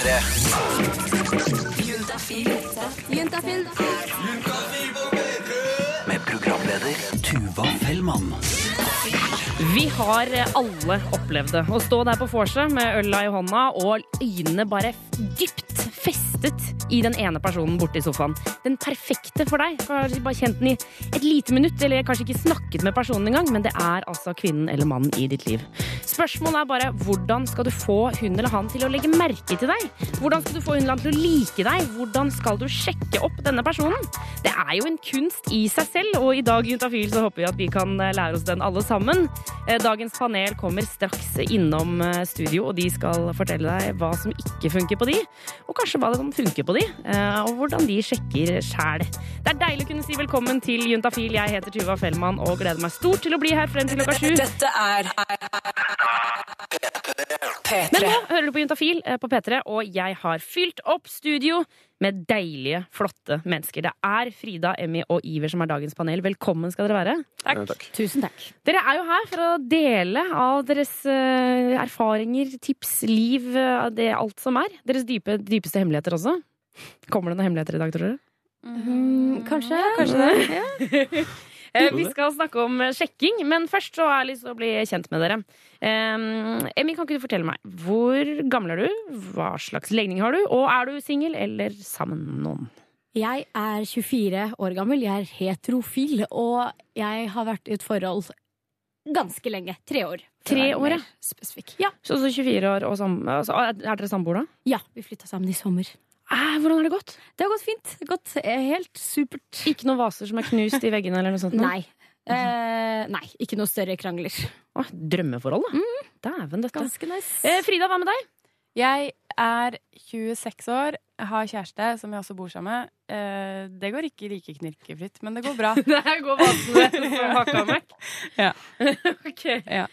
P3. Juntafil. Med programleder Tuva Fellmann. Vi har alle opplevd det. Å stå der på vorset med øla i hånda og øynene bare dypt festet i den ene personen borte i sofaen. Den perfekte for deg. Kanskje bare kjent den i et lite minutt, eller kanskje ikke snakket med personen engang, men det er altså kvinnen eller mannen i ditt liv. Spørsmålet er bare hvordan skal du få hun eller han til å legge merke til deg? Hvordan skal du få hun eller han til å like deg? Hvordan skal du sjekke opp denne personen? Det er jo en kunst i seg selv, og i dag Juntafil, så håper vi at vi kan eh, lære oss den alle sammen. Eh, Dagens panel kommer straks innom eh, studio, og de skal fortelle deg hva som ikke funker på de, og kanskje hva som funker på de, eh, og hvordan de sjekker sjæl. Det er deilig å kunne si velkommen til Juntafil. Jeg heter Tuva Fellmann og gleder meg stort til å bli her frem til klokka sju. Dette er P3. Men nå hører du på Juntafil eh, på P3, og jeg har fylt opp studio med deilige, flotte mennesker. Det er Frida, Emmy og Iver som er dagens panel. Velkommen skal dere være. Takk. Tusen takk. Dere er jo her for å dele av deres eh, erfaringer, tips, liv, eh, det, alt som er. Deres dype, dypeste hemmeligheter også. Kommer det noen hemmeligheter i dag, tror dere? Mm, kanskje? Kanskje det. Eh, Vi skal snakke om eh, sjekking, men først så har jeg lyst til å bli kjent med dere. Emmy, kan ikke du fortelle meg, hvor gammel er du? Hva slags legning har du? Og er du singel eller sammen med noen? Jeg er 24 år gammel, jeg er heterofil, og jeg har vært i et forhold ganske lenge. Tre år. Tre år, ja. Spesifikk. Ja. Så, så 24 år og sammen. altså, Er dere samboere, da? ja, vi flytta sammen i sommer. Eh, hvordan har det gått? Det har gått fint. Gått eh, helt supert. Ikke noen vaser som er knust i veggene eller noe sånt? Nei. Eh, nei, ikke noe større krangler. Åh, drømmeforhold, da. Dæven, dette. Ganske nice. Eh, Frida, hva med deg? Jeg er 26 år, har kjæreste som jeg også bor sammen med. Eh, det går ikke like knirkefritt, men det går bra. Det går vanskelig som hakka møkk. Ja. ok. Ja.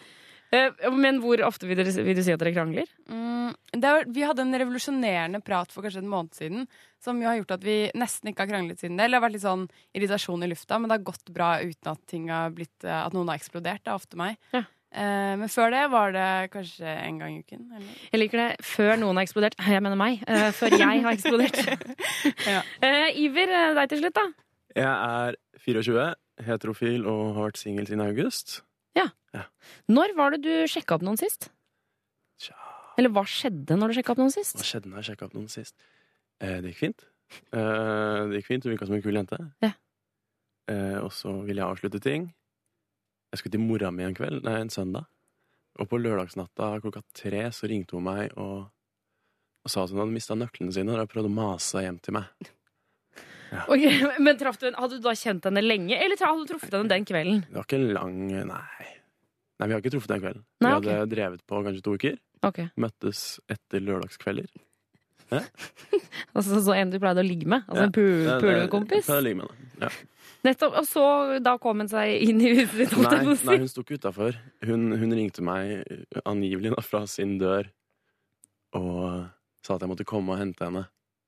Eh, men hvor ofte vil, dere, vil du si at dere krangler? Mm, det var, vi hadde en revolusjonerende prat for kanskje en måned siden, som jo har gjort at vi nesten ikke har kranglet siden det. Eller det har vært litt sånn irritasjon i lufta, men det har gått bra uten at ting har blitt eh, At noen har eksplodert. Det er ofte meg. Ja. Uh, men før det var det kanskje en gang i uken. Eller? Jeg liker det før noen har eksplodert. Jeg mener meg. Uh, før jeg har eksplodert. Ja. Eh, Iver, deg til slutt, da. Jeg er 24, heterofil og har vært singel siden august. Når var det du sjekka opp noen sist? Tja, Eller hva skjedde når du sjekka opp noen sist? hva skjedde når jeg sjekka opp noen sist? Eh, det gikk fint. Eh, det gikk fint, Hun virka som en kul jente. Ja. Eh, og så ville jeg avslutte ting. Jeg skulle til mora mi en kveld, nei, en søndag. Og på lørdagsnatta klokka tre så ringte hun meg og, og sa at hun hadde mista nøklene sine og hadde prøvd å mase hjem til meg. Ok, men du, Hadde du da kjent henne lenge, eller hadde du truffet henne den kvelden? Det var ikke lang Nei. Nei, vi har ikke truffet den kvelden. Nei, vi hadde drevet på kanskje to uker. Okay. Møttes etter lørdagskvelder. altså Så en du pleide å ligge med? Altså Ja. en pu pulekompis? med. Ja. Nettopp, Og så da kom hun seg inn i huset ditt? Nei, nei, hun sto ikke utafor. Hun, hun ringte meg angivelig da, fra sin dør og sa at jeg måtte komme og hente henne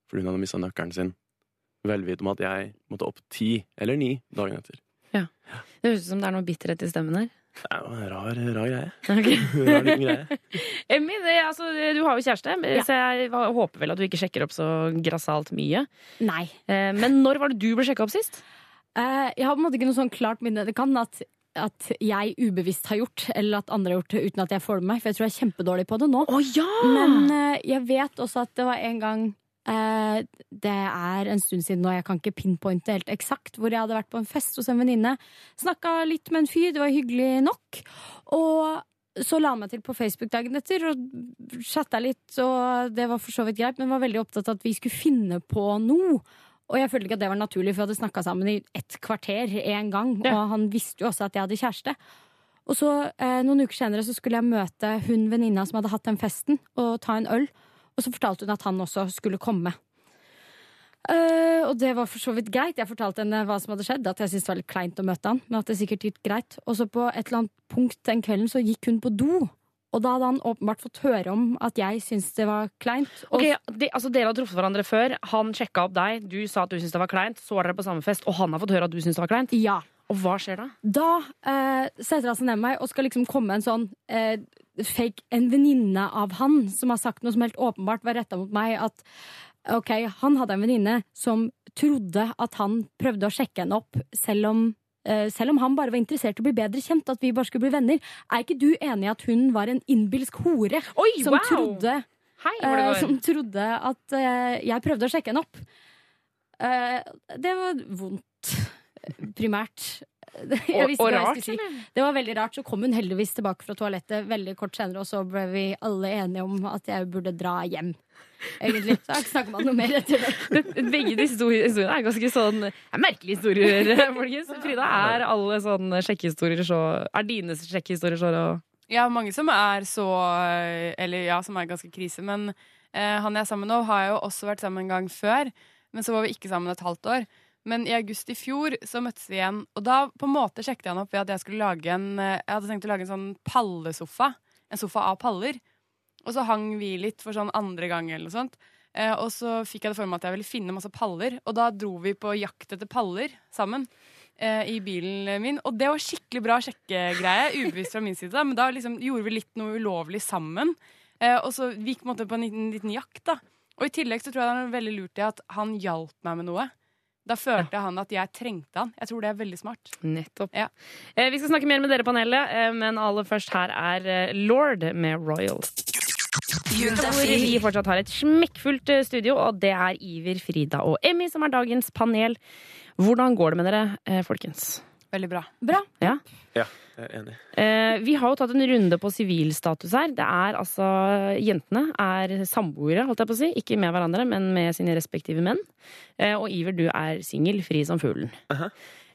fordi hun hadde mista nøkkelen sin. Vel vitende om at jeg måtte opp ti eller ni dagen etter. Ja. Det høres ut som det er noe bitterhet i stemmen her. Det er jo en rar, rar greie. Ok. Rar liten greie. Emmy, det, altså, du har jo kjæreste, Ja. så jeg håper vel at du ikke sjekker opp så grassat mye. Nei. Eh, Men når var det du ble sjekka opp sist? Eh, jeg har på en måte ikke noe sånn klart minne. Det kan at, at jeg ubevisst har gjort, eller at andre har gjort det uten at jeg får det med meg. For jeg tror jeg er kjempedårlig på det nå. Å ja! Men uh, jeg vet også at det var en gang Det er en stund siden nå, jeg kan ikke pinpointe helt eksakt, hvor jeg hadde vært på en fest hos en venninne. Snakka litt med en fyr, det var hyggelig nok. Og så la han meg til på Facebook dagen etter og chatta litt, og det var for så vidt greit, men var veldig opptatt av at vi skulle finne på noe. Og jeg følte ikke at det var naturlig, for vi hadde snakka sammen i et kvarter en gang. Ja. Og han visste jo også at jeg hadde kjæreste. Og så eh, Noen uker senere så skulle jeg møte hun venninna som hadde hatt den festen, og ta en øl. Og så fortalte hun at han også skulle komme. Uh, og det var for så vidt greit. Jeg fortalte henne hva som hadde skjedd. At jeg syntes det var litt kleint å møte han, men at det sikkert gikk greit. Og så på et eller annet punkt den kvelden så gikk hun på do. Og da hadde han åpenbart fått høre om at jeg syntes det var kleint. Og Ok, de, altså Dere har truffet hverandre før. Han sjekka opp deg, du sa at du syntes det var kleint. Så var dere på samme fest, og han har fått høre at du syntes det var kleint. ja. Og hva skjer da? Da uh, setter han seg ned med meg og skal liksom komme en sånn eh, fake en venninne av han som har sagt noe som helt åpenbart var retta mot meg. At ok, han hadde en venninne som trodde at han prøvde å sjekke henne opp, selv om eh, selv om han bare var interessert i å bli bedre kjent, at vi bare skulle bli venner. Er ikke du enig i at hun var en innbilsk hore Oi, som, wow! trodde, Hei, går. som trodde at uh, jeg prøvde å sjekke henne opp? Uh, det var vondt, primært. Jeg Og, og rart, si. eller? Det var veldig rart. Så kom hun heldigvis tilbake fra toalettet veldig kort senere, og så ble vi alle enige om at jeg burde dra hjem. Egentlig. Så snakker han noe mer etter det. Begge de histori- historiene er ganske sånn er merkelige historier, folkens. Frida, er alle sånne sjekkehistorier så Er dine sjekkehistorier så Ja, mange som er så Eller ja, som er ganske krise. Men eh, han jeg er sammen med nå, har jeg jo også vært sammen en gang før. Men så var vi ikke sammen et halvt år. Men i august i fjor så møttes vi igjen. Og da på en måte sjekket jeg han opp ved at jeg skulle lage en eh, Jeg hadde tenkt å lage en sånn pallesofa. En sofa av paller. Og så hang vi litt for sånn andre gang eller noe sånt. Eh, og så fikk jeg det for meg at jeg ville finne masse paller. Og da dro vi på jakt etter paller sammen. eh, I bilen min. Og det var skikkelig bra sjekkegreie. Ubevisst fra min side. da, Men da liksom gjorde vi litt noe ulovlig sammen. Eh, og så vi gikk på en måte på en liten, liten jakt. da Og i tillegg så tror jeg det er veldig lurt i at han hjalp meg med noe. Da følte han at jeg trengte han. Jeg tror det er veldig smart. Nettopp. Ja. Eh, vi skal snakke mer med dere, panelet, eh, men aller først her er eh, Lord med Royal. Hvor vi fortsatt har et smekkfullt eh, studio, og det er Iver, Frida og Emmy som er dagens panel. Hvordan går det med dere, eh, folkens? Veldig bra. Bra. Ja? Ja, jeg er enig. Eh, vi har jo tatt en runde på sivilstatus her. Det er altså Jentene er samboere, holdt jeg på å si. Ikke med hverandre, men med sine respektive menn. Eh, og Iver, du er singel, fri som fuglen. Aha.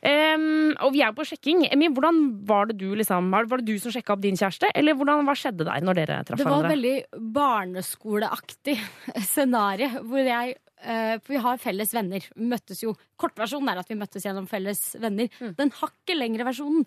Em, og vi er på sjekking. Emmy, hvordan var det du liksom Var var det du som sjekka opp din kjæreste, eller hvordan, hva skjedde der når dere traff Det var hverandre? veldig barneskoleaktig scenario. Hvor jeg For vi har felles venner. Møttes jo Kortversjonen er at vi møttes gjennom felles venner. Mm. Den hakket lengre versjonen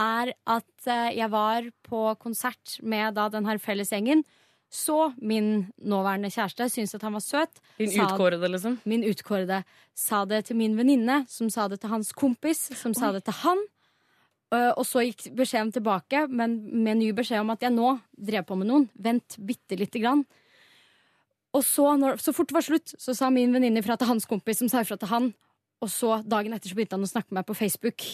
er at eh, jeg var på konsert med da den her fellesgjengen. Så min nåværende kjæreste syntes at han var søt. Din utkårede, liksom? Min utkårede sa det til min venninne, som sa det til hans kompis, som sa det til han. Uh, Og så gikk beskjeden tilbake, men med ny beskjed om at jeg nå drev på med noen. Vent bitte lite grann. Og så, når, så fort det var slutt, så sa min venninne ifra til hans kompis, som sa ifra til han. Og så dagen etter så begynte han å snakke med meg på Facebook.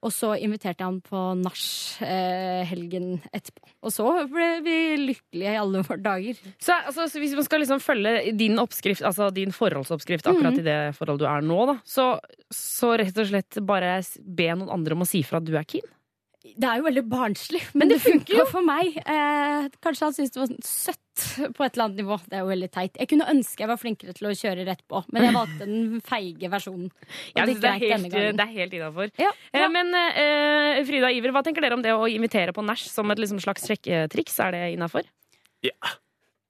Og så inviterte jeg han på nach eh, helgen etterpå. Og så ble vi lykkelige i alle våre dager. Så, altså, så hvis man skal liksom følge din oppskrift, altså din forholdsoppskrift akkurat Mhm. i det forholdet du er nå, da, så, så rett og slett bare be noen andre om å si fra at du er keen? Det er jo veldig barnslig, men, Men det, det jo for meg. Eh, kanskje han syntes det var søtt på et eller annet nivå. Det er jo veldig teit. Jeg kunne ønske jeg var flinkere til å kjøre rett på, men jeg valgte den feige versjonen. Ja, det det, er helt, det er helt innafor. Ja, Eh, men eh, Frida Iver, hva tenker dere om det å invitere på nach som et liksom, slags sjekketriks? Er det innafor?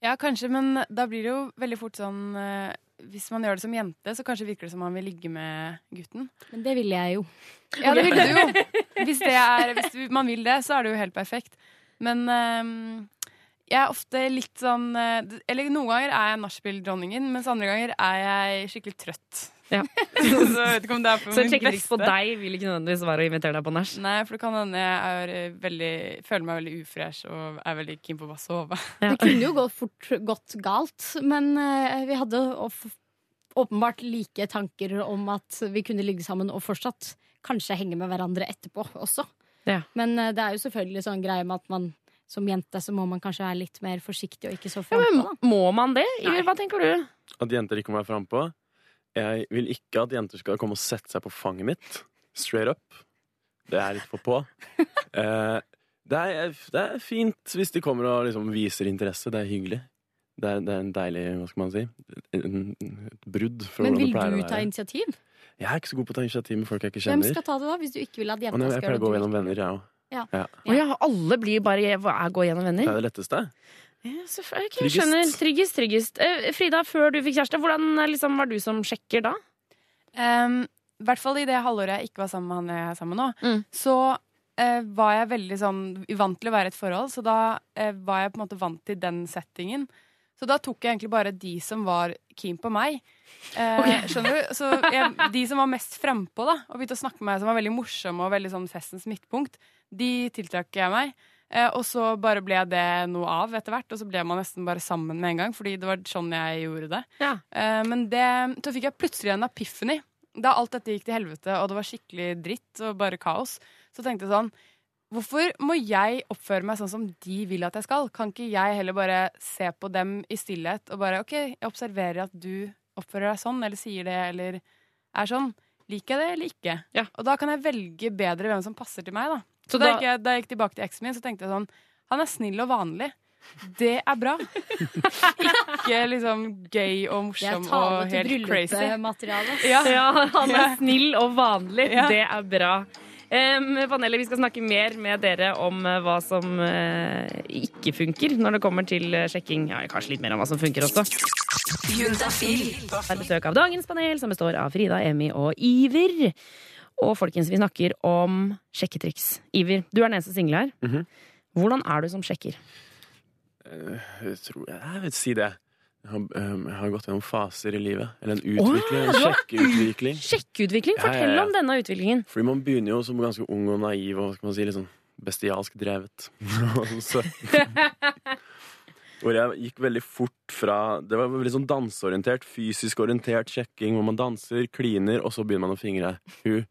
Ja, kanskje, men da blir det jo veldig fort sånn eh, Hvis man gjør det som jente, så kanskje virker det som man vil ligge med gutten. Men det ville jeg jo. Ja, det ville du jo. Hvis, det er, hvis du, man vil det, så er det jo helt perfekt. Men um, jeg er ofte litt sånn eh, Eller noen ganger er jeg nachspiel-dronningen, mens andre ganger er jeg skikkelig trøtt. Ja. så jeg vet ikke om det er for Så en sjekkliste. på deg vil ikke nødvendigvis være å invitere deg på nach. Nei, for det kan hende jeg er eh, veldig, føler meg veldig ufresh og er veldig keen på å bare sove. Ja. Det kunne jo gått fort gått galt, men uh, vi hadde åpenbart like tanker om at vi kunne ligge sammen og fortsatt kanskje henge med hverandre etterpå også. Ja. Men uh, det er jo selvfølgelig sånn greie med at man som jente så må man kanskje være litt mer forsiktig og ikke så Ja, frampå. men, må man det? Iver, hva tenker du? At jenter ikke må være frampå. Jeg vil ikke at jenter skal komme og sette seg på fanget mitt. Straight up. Det er litt for på. Eh, det, er, det er fint hvis de kommer og liksom viser interesse. Det er hyggelig. Det er, det er en deilig, hva skal man si, et brudd For Men vil du ta initiativ? Jeg er ikke så god på å ta initiativ med folk jeg ikke kjenner. Hvem skal ta det da, hvis du ikke vil at jenta skal gjøre det? jeg pleier å gå gjennom venner, jeg òg. Ja. Ja. Ja, alle blir bare er, gå gjennom venner? Det er det letteste. Ja, så, jeg Tryggest. skjønner. Tryggest, tryggest. Eh, Frida, før du fikk kjæreste, hvordan eh, liksom, var du som sjekker da? Um, I hvert fall i det halvåret jeg ikke var sammen med han jeg er sammen med nå, Mm. så uh, var jeg veldig sånn vant til å være i et forhold, så da uh, var jeg på en måte vant til den settingen. Så da tok jeg egentlig bare de som var keen på meg. Eh, Skjønner du? Så jeg, de som var mest frempå, da, og begynte å snakke med meg, som var veldig morsomme og veldig sånn festens midtpunkt, de tiltrakk jeg meg. Eh, og så bare ble det noe av etter hvert, og så ble man nesten bare sammen med en gang. Fordi det var sånn jeg gjorde det. Ja. Eh, men det, så fikk jeg plutselig en epiphany. Da alt dette gikk til helvete, og det var skikkelig dritt og bare kaos, så tenkte jeg sånn Hvorfor må jeg oppføre meg sånn som de vil at jeg skal? Kan ikke jeg heller bare se på dem i stillhet og bare OK, jeg observerer at du oppfører deg sånn, eller sier det, eller er sånn. Liker jeg det eller ikke? Ja. Og da kan jeg velge bedre hvem som passer til meg, da. Så da, da- gikk jeg, da jeg gikk tilbake til eksen min, så tenkte jeg sånn Han er snill og vanlig. Det er bra. ikke liksom gøy og Det er morsom tale og til helt crazy. bryllupsmateriale. Ja. Ja, han er snill og vanlig. Ja. Det er bra. Um, panelet, Vi skal snakke mer med dere om eh, hva som uh, ikke funker når det kommer til eh, sjekking. Ja, kanskje litt mer om hva som funker også. Har besøk av dagens panel, som består av Frida, Emmy og Iver. Og folkens, vi snakker om sjekketriks. Iver, du er den eneste single her. Mhm. Hvordan er du som sjekker? Jeg tror jeg, vil si det. Jeg har, um, jeg har gått gjennom faser i livet. Eller en utvikling. En sjekkeutvikling. Sjekkeutvikling? Ja, ja, Fortell ja. om denne utviklingen. Fordi man begynner jo som ganske ung og naiv og skal man si, litt sånn bestialsk drevet. Hvor jeg gikk veldig fort fra Det var veldig sånn danseorientert, fysisk orientert sjekking, hvor man danser, kliner, og så begynner man å fingre hun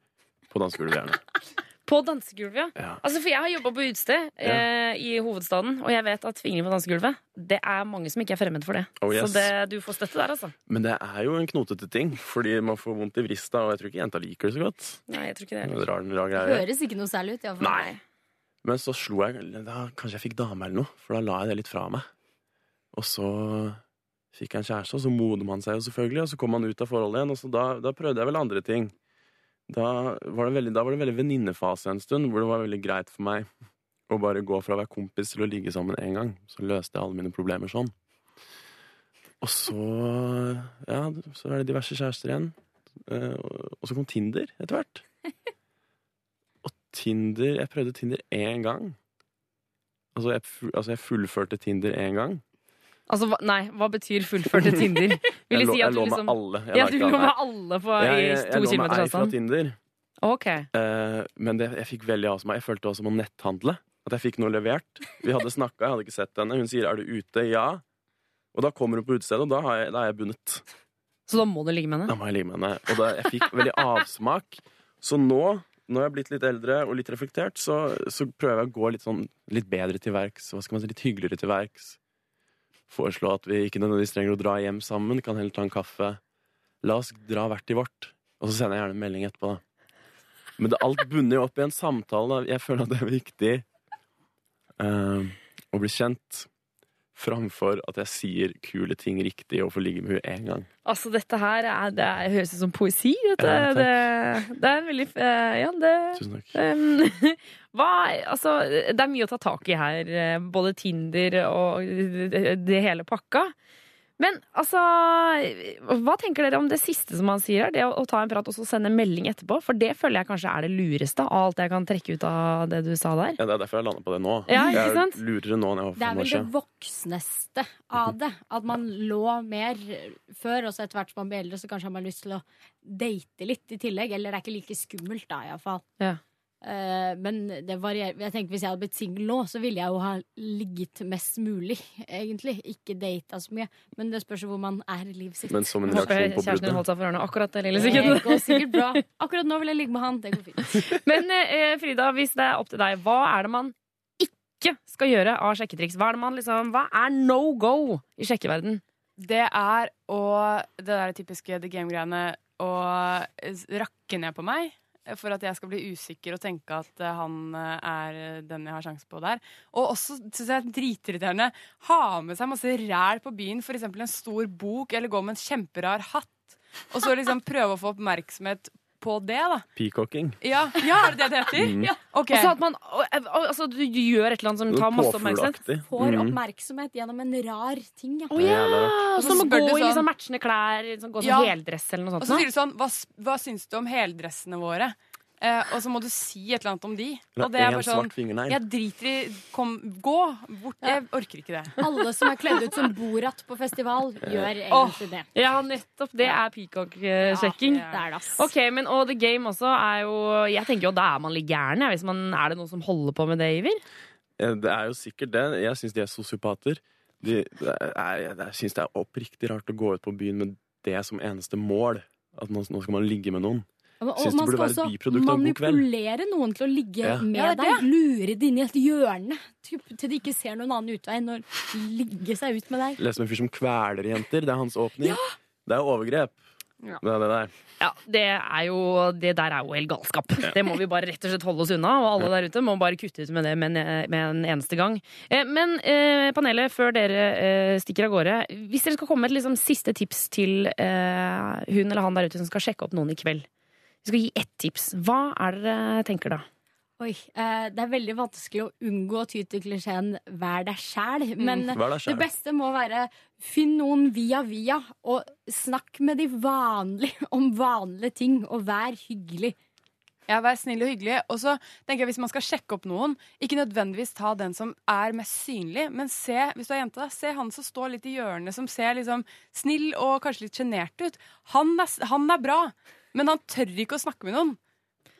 på dansegulvet. gjerne. På dansegulvet, ja. Ja. Altså, for jeg har jobba på utested eh, i hovedstaden, og jeg vet at fingring på dansegulvet Det er mange som ikke er fremmed for det. Oh, yes. Så det, du får støtte der, altså. Men det er jo en knotete ting, fordi man får vondt i vrista, og jeg tror ikke jenta liker det så godt. Nei, jeg tror ikke det. Det er rar, rar greie. Høres ikke noe særlig ut. iallfall. Nei. Men så slo jeg da, Kanskje jeg fikk dame eller noe, for da la jeg det litt fra meg. Og så fikk jeg en kjæreste, og så moder man seg jo selvfølgelig, og så kom man ut av forholdet igjen, og så da, da prøvde jeg vel andre ting. Da var det veldig, da veldig venninnefase en stund, hvor det var veldig greit for meg å bare gå fra å være kompis til å ligge sammen en gang. Så løste jeg alle mine problemer sånn. Og så Ja, så er det diverse kjærester igjen. Eh, og så kom Tinder etter hvert. Og Tinder Jeg prøvde Tinder én gang. Altså jeg, altså, jeg fullførte Tinder én gang. Altså, hva, nei, hva betyr fullførte Tinder? Vil Jeg lå, si at jeg du lå liksom med alle. Jeg Ja, du lå med alle på, Jeg, i jeg, jeg lå med ei fra? Tinder. Ok. Uh, men det, jeg fikk veldig avsmak. Jeg følte også som å netthandle. At jeg fikk noe levert. Vi hadde snakka, jeg hadde ikke sett henne. Hun sier 'er du ute'? Ja. Og da kommer hun på utestedet, og da, har jeg, da er jeg bundet. Så da må du ligge med henne? Da må jeg ligge med henne. Og da, jeg fikk veldig avsmak. Så nå, når jeg er blitt litt eldre og litt reflektert, så, så prøver jeg å gå litt, sånn, litt bedre til verks. Hva skal man si, litt hyggeligere til verks. Foreslå at vi ikke nødvendigvis trenger å dra hjem sammen. Kan heller ta en kaffe. La oss dra hvert i vårt. Og så sender jeg gjerne en melding etterpå, da. Men det, alt bunner jo opp i en samtale. da. Jeg føler at det er viktig uh, å bli kjent. Framfor at jeg sier kule ting riktig og får ligge med henne én gang. Altså, dette her er, det er, høres ut som poesi. Vet du. Ja, det, det er veldig eh, Ja, det Tusen takk. Um, hva, altså, det er mye å ta tak i her. eh, Både Tinder og det, det hele pakka. Men altså Hva tenker dere om det siste som han sier her? Det å, å ta en prat og så sende en melding etterpå? For det føler jeg kanskje er det lureste av alt jeg kan trekke ut av det du sa der. Ja, Det er derfor jeg landa på det nå. Ja, ikke jeg sant? er lurere nå enn jeg var Det for er noen år vel det voksneste av det. At man lå mer før, og så etter hvert som man blir eldre, så kanskje har man lyst til å date litt i tillegg. Eller det er ikke like skummelt da, iallfall. Ja. Uh, men det varierer. Jeg tenker Hvis jeg hadde blitt singel nå, så ville jeg jo ha ligget mest mulig, egentlig. Ikke data så mye. Men det spørs hvor man er i livet sitt. Men som en reaksjon på kjæresten din bruddet. holdt seg for ørene akkurat det lille det går sikkert bra. Akkurat nå vil jeg ligge med han. Det går fint. Men uh, Frida, hvis det er opp til deg, hva er det man ikke skal gjøre av sjekketriks? Hva er, det man liksom, hva er no go i sjekkeverden? Det er å Det der typiske The Game-greiene å rakke ned på meg. For at jeg skal bli usikker og tenke at eh, han eh, er den jeg har sjanse på der. Og også synes jeg er dritirriterende ha med seg masse ræl på byen, f.eks. en stor bok, eller gå med en kjemperar hatt. Og så liksom prøve å få oppmerksomhet på det, da. Peacocking. Ja, ja er det det det heter? Mm. Ja. Okay. Og så at man, altså, du gjør et eller annet som tar masse oppmerksomhet. Får Mm. oppmerksomhet gjennom en rar ting, ja. Oh, ja! Og så Som å gå i liksom matchende klær, liksom, gå som Ja. heldress eller noe Og så sier du sånn Hva, hva syns du om heldressene våre? Eh, og så må du si et eller annet om de. La, Og det er bare sånn. Jeg driter i kom, Gå bort. Jeg orker ikke det. Alle som er kledd ut som Borat på festival, gjør egentlig det. Ja, nettopp. Det er peacock-sjekking. Ja, Det er det, ass. Ok, men og The Game også er jo Jeg tenker jo da er man litt gæren, hvis man Er det noen som holder på med det, Iver? Eh, Det er jo sikkert det. Jeg syns de er sosiopater. De, det er, jeg syns det er oppriktig rart å gå ut på byen med det som eneste mål. At nå skal man ligge med noen. Og Syns det man burde skal være et også biprodukt av en god kveld. manipulere noen til å ligge Ja. med Ja, deg. Lure det inn i et hjørne typ, til de ikke ser noen annen utvei enn å ligge seg ut med deg. Les om en fyr som kveler jenter. Det er hans åpning. Det er overgrep. Ja. Det er det der. Ja, det er jo Det der er jo helt galskap. Det må vi bare rett og slett holde oss unna. Og alle der ute må bare kutte ut med det med en, med en eneste gang. Eh, Men eh, panelet, før dere eh, stikker av gårde Hvis dere skal komme med et liksom, siste tips til eh, hun eller han der ute som skal sjekke opp noen i kveld. Vi skal gi ett tips. Hva er det dere tenker da? Oi, eh, Det er veldig vanskelig å unngå å ty til klisjeen 'vær deg sjæl', men Vær deg det beste må være finn noen via via, og snakk med de vanlige om vanlige ting, og vær hyggelig. Ja, Vær snill og hyggelig. Og så tenker jeg Hvis man skal sjekke opp noen, ikke nødvendigvis ta den som er mest synlig, men se hvis du er jente da, se han som står litt i hjørnet, som ser liksom snill og kanskje litt sjenert ut. Han er, han er bra, men han tør ikke å snakke med noen.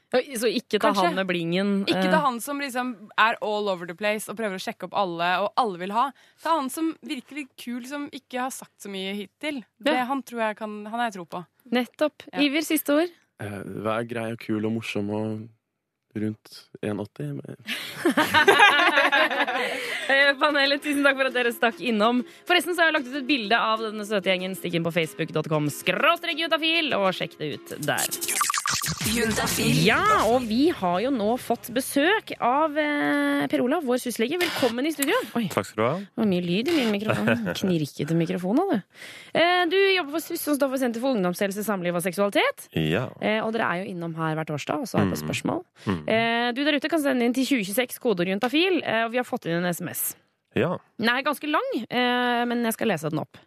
Så ikke ta Kanskje. han med blingen. Ikke eh, ta han som liksom er all over the place og prøver å sjekke opp alle, og alle vil ha. Ta han som virkelig kul, som ikke har sagt så mye hittil. Det, Ja. han, tror jeg kan, han har jeg tro på. Nettopp. Ja. Iver, siste ord. Eh, Vær grei og kul og morsom og rundt 1,80. Eh, Panelet, tusen takk for at dere stakk innom. Forresten så har jeg lagt ut et bilde av denne søte gjengen. Stikk inn på facebook.com skråstrek og sjekk det ut der. Ja, og vi har jo nå fått besøk av eh, Per Olav, vår syslege. Velkommen i studio. Oi, Takk skal du ha. det var mye lyd i min mikrofon. Knirkete mikrofon, du. Eh, du jobber for SUS, som står for Senter for ungdomshelse, samliv og seksualitet. Ja. Eh, og dere er jo innom her hver torsdag og svarer på Mm. spørsmål. Mm. Eh, du der ute kan sende inn til 2026 kodeord juntafil, eh, og vi har fått inn en SMS. ja. Den er ganske lang, eh, men jeg skal lese den opp.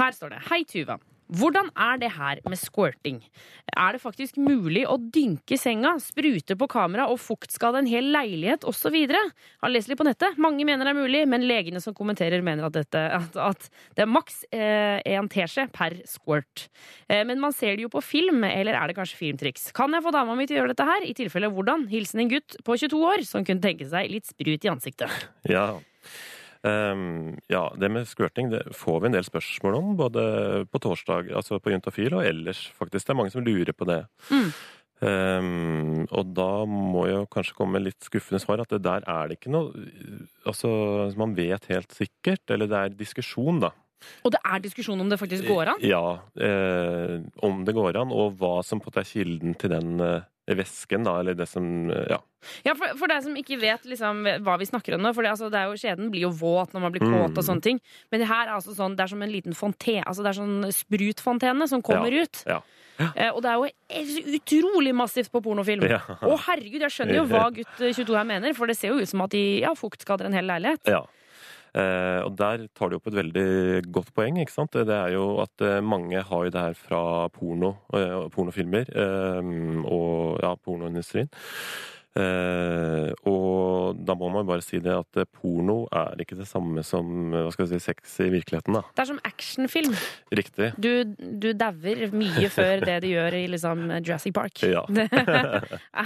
Her står det Hei, Tuva. Hvordan er det her med squirting? Er det faktisk mulig å dynke senga, sprute på kamera og fuktskade en hel leilighet osv.? Har lest litt på nettet. Mange mener det er mulig, men legene som kommenterer, mener at, dette, at, at det er maks én teskje per squirt. Eh, men man ser det jo på film, eller er det kanskje filmtriks? Kan jeg få dama mi til å gjøre dette her? I tilfelle hvordan? Hilsen en gutt på 22 år som kunne tenke seg litt sprut i ansiktet. Ja. Ehm, ja, det med squirting det får vi en del spørsmål om, både på torsdag, altså på Juntafil, og ellers, faktisk. Det er mange som lurer på det. Mm. Um, og da må jo kanskje komme litt skuffende svar, at det der er det ikke noe Altså, man vet helt sikkert, eller det er diskusjon, da. Og det er diskusjon om det faktisk går an? Ja, eh, om det går an, og hva som på en måte er kilden til den eh, væsken, da, eller det som eh, Ja. Ja, for, for deg som ikke vet liksom, hva vi snakker om nå, for det, altså, det er jo, skjeden blir jo våt når man blir kåt og Mm. sånne ting. Men det her er altså sånn, det er som en liten fonte, altså det er sånn sprutfontene som kommer ut. ja. Eh, og det er jo eh, utrolig massivt på pornofilm. Ja. Å herregud, jeg skjønner jo hva gutt eh, 22 her mener, for det ser jo ut som at de ja, fuktskader en hel leilighet. Ja. Eh, og der tar du opp et veldig godt poeng. ikke sant? Det er jo at eh, mange har jo det her fra porno, eh, pornofilmer og ja, pornoindustrien. Eh, og da må man bare si det at eh, porno er ikke det samme som eh, hva skal vi si, sex i virkeligheten. da. Det er som actionfilm. Riktig. Du, du dauer mye før det de gjør i liksom, Jurassic Park. Ja. Det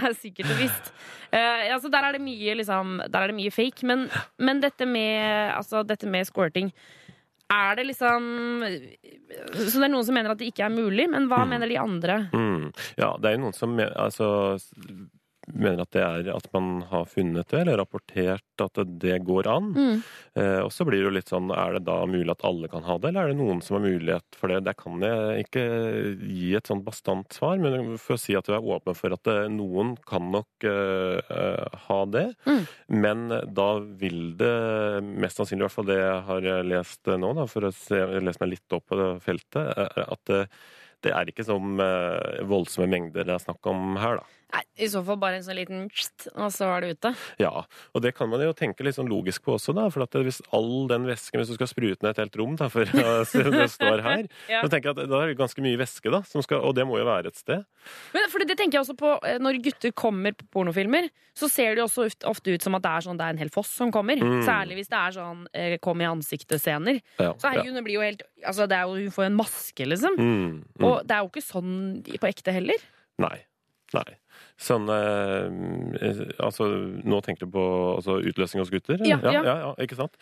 er sikkert og visst. Eh, altså, der er det mye, liksom, der er det mye fake. Men, men dette, med, altså, dette med squirting er det liksom Så det er noen som mener at det ikke er mulig, men hva Mm. mener de andre? Mm. Ja, det er jo noen som altså, mener at det er at man har funnet det, eller rapportert at det går an. Mm. Eh, og så blir det jo litt sånn, er det da mulig at alle kan ha det, eller er det noen som har mulighet for det? Der kan jeg ikke gi et sånn bastant svar, men for å si at du er åpen for at eh, noen kan nok eh, eh, ha det. Mm. Men da vil det mest sannsynlig, i hvert fall det jeg har lest nå, da, for å se, lese meg litt opp på det feltet, eh, at eh, det er ikke som eh, voldsomme mengder det er snakk om her, da. Nei, I så fall bare en sånn liten pst, og så er det ute. Ja, og det kan man jo tenke litt sånn logisk på også, da. For at hvis all den væsken, hvis du skal sprute ned et helt rom, da, for så det står her, Ja. så tenker jeg at da er det ganske mye væske, da. Som skal, og det må jo være et sted. Men for det tenker jeg også på eh, Når gutter kommer på pornofilmer, så ser det jo også ofte- ut som at det er sånn det er en hel foss som kommer. Mm. Særlig hvis det er sånn eh, kom i ansiktet-scener. Ja, Så herregud, hun blir jo helt Altså, det er jo, hun får jo en maske, liksom. Mm, mm. Og det er jo ikke sånn på ekte heller. Nei. Nei. Sånn eh, Altså, nå tenker du på altså, utløsning hos gutter? Ja, ja, ja. ja, ja, ikke sant?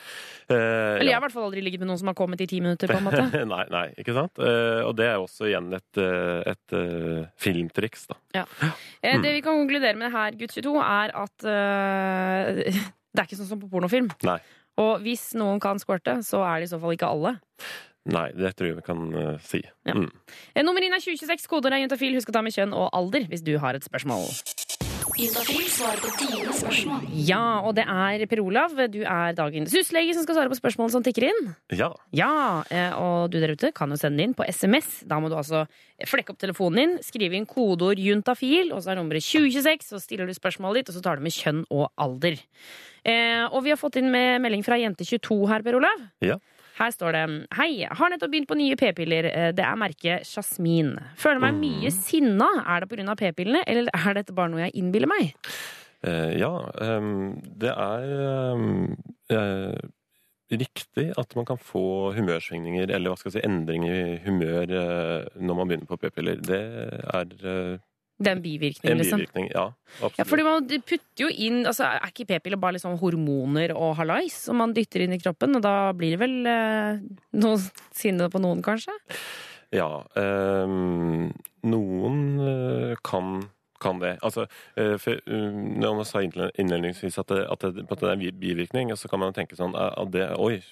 Eh, Eller jeg har i hvert fall aldri ligget med noen som har kommet i ti minutter, på en måte. nei, nei, ikke sant? Eh, og det er også igjen et, et, et eh, filmtriks, da. Eh, Det vi kan konkludere med her, gutt 22, er at eh, det er ikke sånn som på pornofilm. Nei. Og hvis noen kan squirte, så er det i så fall ikke alle. Nei, det tror jeg vi kan uh, si. Ja. Mm. Eh, Nummer inn er 2026, kodeord er juntafil. Husk å ta med kjønn og alder hvis du har et spørsmål. Juntafil svarer på dine spørsmål. Ja, og det er Per Olav, du er dagens huslege som skal svare på spørsmål som tikker inn. Ja. Ja, eh, og du der ute kan jo sende inn på SMS. Da må du altså flekke opp telefonen din, skrive inn kodeord juntafil, og så er nummeret 2026, så stiller du spørsmålet ditt, og så tar du med kjønn og alder. Eh, og vi har fått inn med melding fra jente22 her, Per Olav. Ja. Her står det Hei, har nettopp begynt på nye p-piller. Eh, Det er merket Jasmin. Føler meg mye sinna. Er det pga. p-pillene, eller er dette bare noe jeg innbiller meg? Eh, ja, um, det er um, eh, riktig at man kan få humørsvingninger, eller hva skal jeg si, endringer i humør når man begynner på p-piller. Det er Det er en bivirkning, en liksom. bivirkning, ja. Absolutt. Ja, fordi man putter jo inn altså Er ikke p-piller bare liksom hormoner og hallais som man dytter inn i kroppen? Og da blir det vel eh, noe sinne på noen, kanskje? Ja. Eh, noen eh, kan, kan det. Altså, eh, for, um, når man sa innledningsvis at det, at det, at det er en bivirkning, så kan man tenke sånn eh, at det, Oi,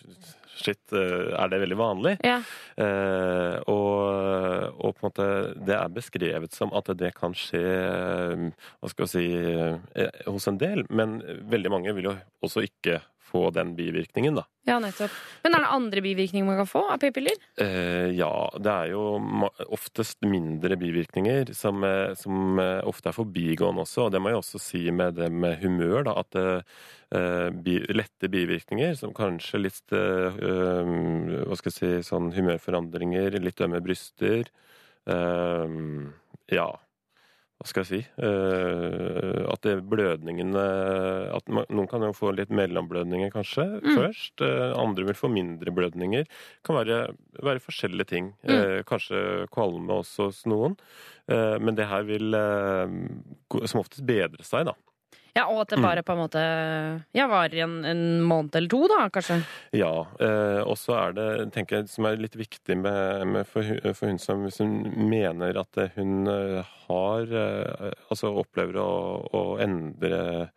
shit, eh, er det veldig vanlig? Ja. Eh, og, og på en måte det er beskrevet som at det kan skje eh, hva skal jeg si, eh, hos en del, men veldig mange vil jo også ikke få den bivirkningen, da. ja, nettopp. Men er det andre bivirkninger man kan få av p-piller? Eh, ja, det er jo oftest mindre bivirkninger som, eh, som eh, ofte er forbigående også. Og det må jeg også si med det med humør, da, at eh, bi, lette bivirkninger, som kanskje litt eh, eh, Hva skal jeg si Sånn humørforandringer, litt ømme bryster. eh, ja, hva skal jeg si uh, At det blødningene At man, noen kan jo få litt mellomblødninger, kanskje, Mm. først. Uh, andre vil få mindre blødninger. kan være, være forskjellige ting. Eh, kanskje kvalme også hos noen. Men det her vil som oftest bedre seg, da. Ja, Og at det Mm. bare på en måte ja, varer en, en måned eller to, da, kanskje? Ja. Eh, og så er det, tenker jeg, som er litt viktig med, med for, for hun som hvis hun mener at hun eh, har eh, Altså opplever å, å endre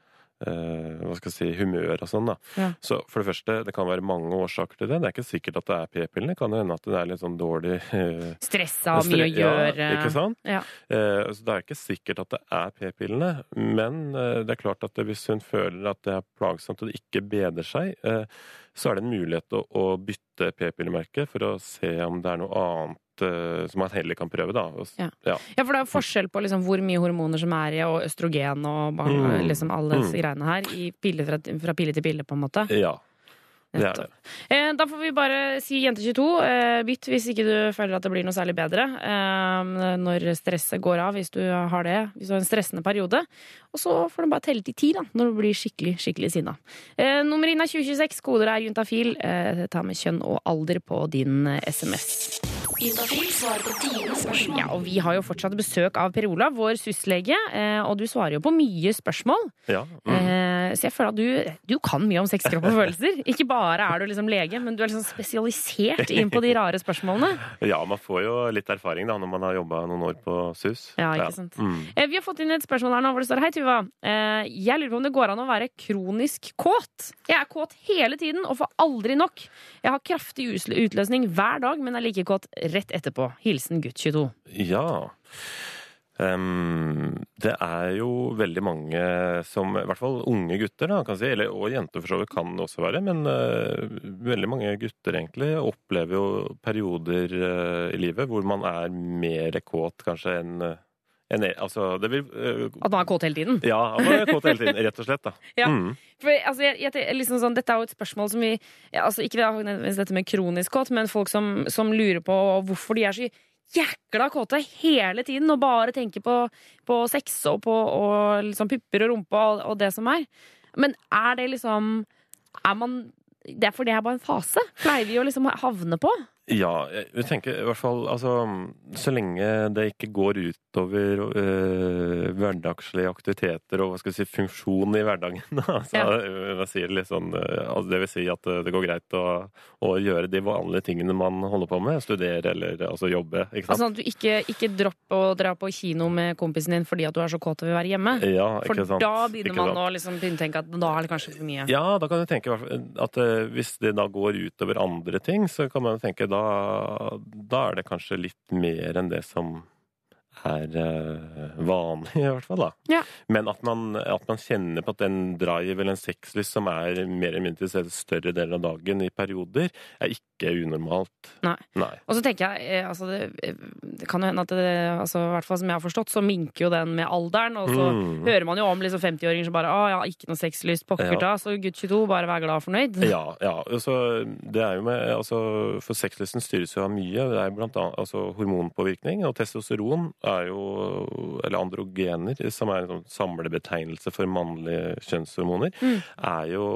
eh, hva skal jeg si, humør og sånn. da. Ja. Så for det første, det kan være mange årsaker til det. Det er ikke sikkert at det er p-pillene. Det kan hende at det er litt sånn dårlig eh, Stressa, mye å gjøre. Ja, ikke sant? Ja. Eh, så det er ikke sikkert at det er p-pillene. Men eh, det er klart at hvis hun føler at det er plagsomt og det ikke bedrer seg, eh, så er det en mulighet å, å bytte p-pillemerke for å se om det er noe annet som man heller kan prøve. da. Ja. Ja. Ja, for det er forskjell på liksom hvor mye hormoner som er i, og østrogen og bare, Mm. liksom alle disse Mm. greiene her, i pille fra, fra pille til pille, på en måte. ja. Det er det. Eh, Da får vi bare si jente22, eh, bytt hvis ikke du føler at det blir noe særlig bedre. Eh, Når stresset går av, hvis du har det, hvis du har en stressende periode. Og så får du bare telle til ti da, når du blir skikkelig skikkelig sinna. Eh, Nummer inn er 2026, koder er juntafil. Eh, Ta med kjønn og alder på din eh, SMS. Juntafil svarer på dine spørsmål. Ja, og Vi har jo fortsatt besøk av Per Olav, vår syslege, eh, og du svarer jo på mye spørsmål. ja. Mm. Eh, Så jeg føler at du, du kan mye om sex, kropp og følelser. Ikke bare er du liksom lege, men du er liksom spesialisert inn på de rare spørsmålene. ja, man får jo litt erfaring da, når man har jobba noen år på SUS. Ja, ikke sant. Mm. Eh, Vi har fått inn et spørsmål her nå hvor det står Hei, Tuva. Eh, Jeg lurer på om det går an å være kronisk kåt. Jeg er kåt hele tiden og får aldri nok. Jeg har kraftig utløsning hver dag, men er like kåt rett etterpå. Hilsen gutt 22. Ja. Um, det er jo veldig mange som I hvert fall unge gutter, da, kan si, eller, og jenter for så vidt kan det også være. Men uh, veldig mange gutter egentlig opplever jo perioder uh, i livet hvor man er mer kåt kanskje enn enn- altså, det vil uh, At man er kåt hele tiden. Ja, man er kåt hele tiden, rett og slett. da. Ja. Mm. For, altså, jeg, jeg, liksom sånn, dette er jo et spørsmål som vi ja, altså, Ikke nødvendigvis dette med kronisk kåt, men folk som, som lurer på hvorfor de er så jækla kåte hele tiden og bare tenker på, på sex og på og liksom pupper og rumpe og, og det som er. Men er det liksom Er man det er for det er bare en fase? Pleier vi å liksom havne på? Ja, jeg tenker i hvert fall altså Så lenge det ikke går utover øh, hverdagslige aktiviteter og hva skal jeg si, funksjon i hverdagen, altså, Ja. sier litt sånn, øh, altså, det vil si at øh, det går greit å, å gjøre de vanlige tingene man holder på med. Studere eller altså jobbe. ikke sant? Altså At du ikke, ikke dropp å dra på kino med kompisen din fordi at du er så kåt og vil være hjemme? ja, For da begynner Ikke man å liksom tenke at da er det kanskje for mye. Ja, da kan du tenke i hvert fall at eh, hvis det da går utover andre ting, så kan man tenke da, da er det kanskje litt mer enn det som er uh, vanlig, i hvert fall. da. Ja. Men at man, at man kjenner på at den drive eller en sexlyst som er mer eller mindre større deler av dagen i perioder, er ikke unormalt. Nei. Nei. Og så tenker jeg, eh, altså det, det kan jo hende at det, altså, i hvert fall som jeg har forstått, så minker jo den med alderen. Og så Mm. hører man jo om liksom 50-åringer som bare 'Å ja, ikke noe sexlyst, pokker Ja. ta', så gutt 22, bare vær glad og fornøyd. Ja, ja. Altså, det er jo med, altså, for sexlysten styres jo av mye. Det er blant annet altså, hormonpåvirkning, og testosteron er jo Eller androgener, som er en sånn samlebetegnelse for mannlige kjønnshormoner, Mm. er jo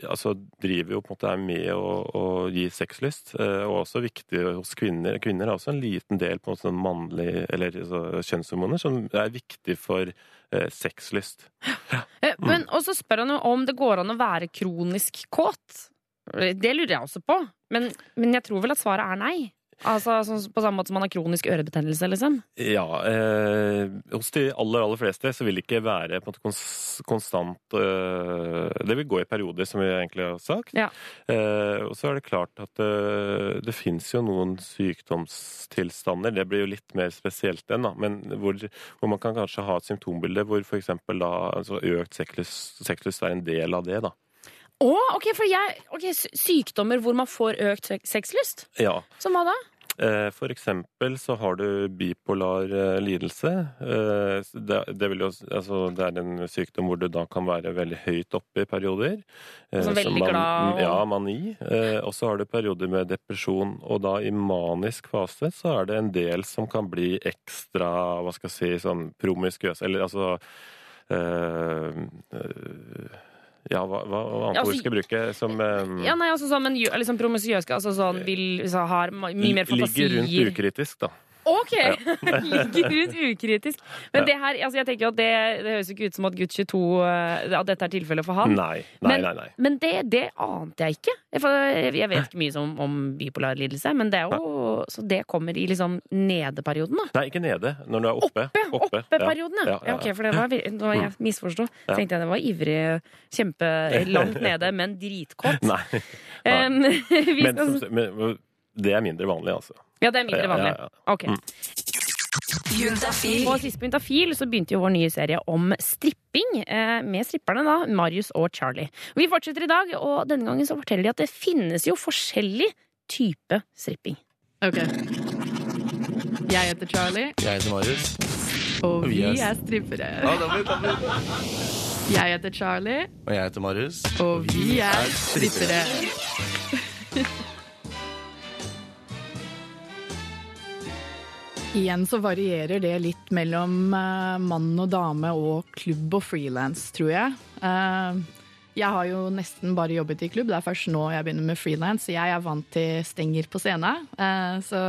Altså driver jo på en måte er med å, å gi sexlyst, eh, og også viktig hos kvinner. Kvinner har også en liten del på en sånn mannlig Eller så, kjønnshormoner som er viktig for eh, sexlyst. Eh, Men og så spør han jo om det går an å være kronisk kåt. Det lurer jeg også på. Men, men jeg tror vel at svaret er nei. Altså sånn På samme måte som man har kronisk ørebetennelse, liksom. Ja, eh, hos de aller, aller fleste så vil det ikke være på en måte kons konstant eh, Det vil gå i perioder, som vi egentlig har sagt. Ja. Eh, og så er det klart at eh, det fins jo noen sykdomstilstander, det blir jo litt mer spesielt enn, da, men hvor, hvor man kan kanskje ha et symptombilde hvor f.eks. da altså økt sexlyst sexlyst er en del av det, da. Å, ok, for jeg ok, Sykdommer hvor man får økt sex- sexlyst? Ja. Som hva da? Eh, For eksempel så har du bipolar eh, lidelse. Eh, Det, det, jo, altså, det er en sykdom hvor du da kan være veldig høyt oppe i perioder. Som Altså veldig man, glad Ja, mani. Og så har du perioder med depresjon. Og da i manisk fase så er det en del som kan bli ekstra, hva skal jeg si, sånn promiskøs. Eller altså øh, eh, ja, hva, hva hva annet altså- ord skal jeg bruke? Som um, Ja, nei, altså sånn, men liksom promiskuøse, altså sånn vil så har mye mer fantasier. ligger rundt ukritisk, da. Ok! Ligger rundt ukritisk. Men det her, altså jeg tenker jo at det, det høres jo ikke ut som at gutt 22 eh, At dette er tilfellet for han. Nei, nei, Men- nei. nei. Men det, det ante jeg ikke. Jeg, jeg vet ikke mye om, om bipolar lidelse, men det er jo Så det kommer i liksom nedeperioden, da. Nei, ikke nede. Når du er oppe. Oppe, Oppeperioden, ja. Ja, ja, ok, for det var, vir- nå jeg misforsto. Tenkte jeg det var ivrig, kjempe langt nede, men dritkåt. Nei. Um, Men, som- men det er mindre vanlig, altså. Ja, det er mindre vanlig. Ok. Mm. Juntafil. Og sist på Juntafil så begynte jo vår nye serie om stripping, eh, med stripperne da, Marius og Charlie. Vi fortsetter i dag, og denne gangen så forteller de at det finnes jo forskjellig type stripping. Ok. Jeg heter Charlie, Jeg heter Marius. og vi er- er strippere. Ja, da. Jeg heter Charlie, Og jeg heter Marius. og vi er strippere. Igjen så varierer det litt mellom eh, mann og dame og klubb og frilans, tror jeg. Eh, jeg har jo nesten bare jobbet i klubb, det er først nå jeg begynner med frilans. Jeg er vant til stenger på scenen. eh, så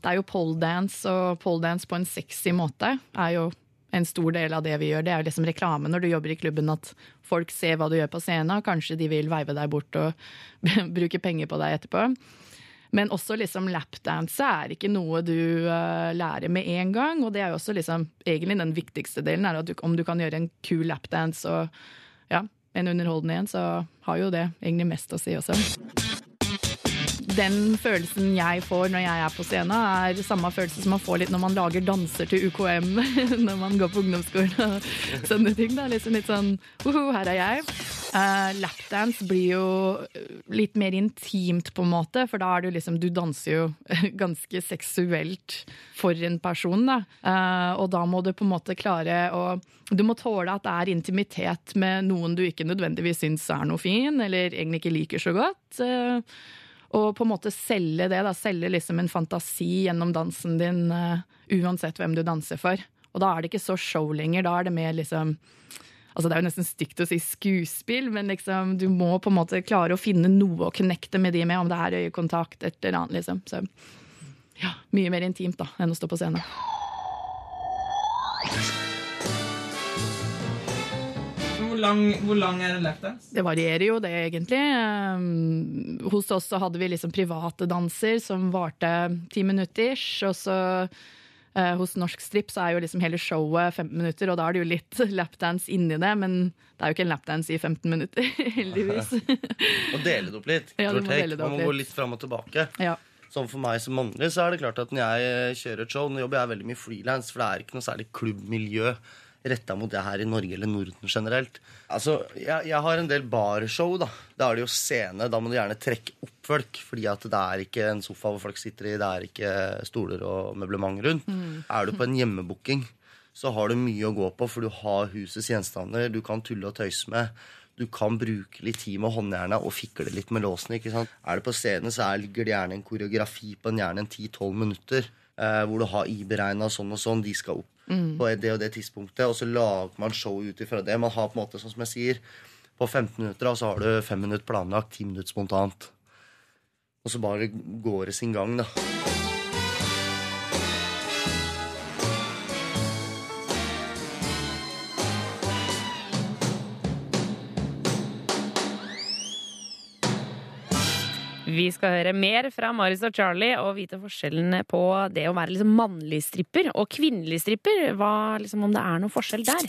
det er jo poledance, og poledance på en sexy måte er jo en stor del av det vi gjør. Det er jo liksom reklame når du jobber i klubben, at folk ser hva du gjør på scenen, kanskje de vil veive deg bort og bruke penger på deg etterpå. Men også liksom lapdance er ikke noe du uh, lærer med en gang. Og det er jo også liksom egentlig den viktigste delen, er at du, om du kan gjøre en kul lapdance og ja, en underholdende en, så har jo det egentlig mest å si også. Den følelsen jeg får når jeg er på scenen, er samme følelse som man får litt når man lager danser til UKM når man går på ungdomsskolen og sånne ting. Er liksom litt sånn Uhu, her er jeg. Uh, Lapdance blir jo litt mer intimt, på en måte, for da er du liksom Du danser jo ganske seksuelt for en person, da. Uh, og da må du på en måte klare å Du må tåle at det er intimitet med noen du ikke nødvendigvis syns er noe fin, eller egentlig ikke liker så godt. Uh, og på en måte selge det, da. Selge liksom en fantasi gjennom dansen din, eh, uansett hvem du danser for. Og da er det ikke så show lenger. Da er det mer liksom Altså Det er jo nesten stygt å si skuespill, men liksom, du må på en måte klare å finne noe å connecte med de med, om det er øyekontakt, eller annet. liksom. Så ja, mye mer intimt da, enn å stå på scenen. Hvor lang, hvor lang er en lapdance? Det varierer jo, det, egentlig. Um, hos oss så hadde vi liksom private danser som varte ti minutter. Og så eh, hos Norsk strip så er jo liksom hele showet 15 minutter, og da er det jo litt lapdance inni det, men det er jo ikke en lapdance i 15 minutter, heldigvis. Og dele det opp litt. Ja, du må det Man opp må gå litt. fram og tilbake. Ja. Sånn For meg som mannlig så er det klart at når jeg kjører et show Nå jobber jeg veldig mye frilans, for det er ikke noe særlig klubbmiljø retta mot det her i Norge eller Norden generelt. Altså, jeg, jeg har en del barshow. Da Da er det jo scene. Da må du gjerne trekke opp folk, fordi at det er ikke en sofa hvor folk sitter i, det er ikke stoler og møblement rundt. Mm. Er du på en hjemmebooking, så har du mye å gå på, for du har husets gjenstander, du kan tulle og tøyse med. Du kan bruke litt tid med håndjerna og fikle litt med låsene. ikke sant? Er det på scenen, så er, ligger det gjerne en koreografi på en, gjerne en 10-12 minutter. Eh, hvor du har iberegna sånn og sånn. De skal opp Mm. på det og det tidspunktet. Og så lager man show ut ifra det. Man har på en måte, sånn som jeg sier, på 15 minutter så har du 5 minutter planlagt, 10 minutter spontant. Og så bare går det sin gang, da. Vi skal høre mer fra Marius og Charlie og vite forskjellene på det å være liksom mannlig stripper og kvinnelig stripper. Hva, liksom, om det er noen forskjell der.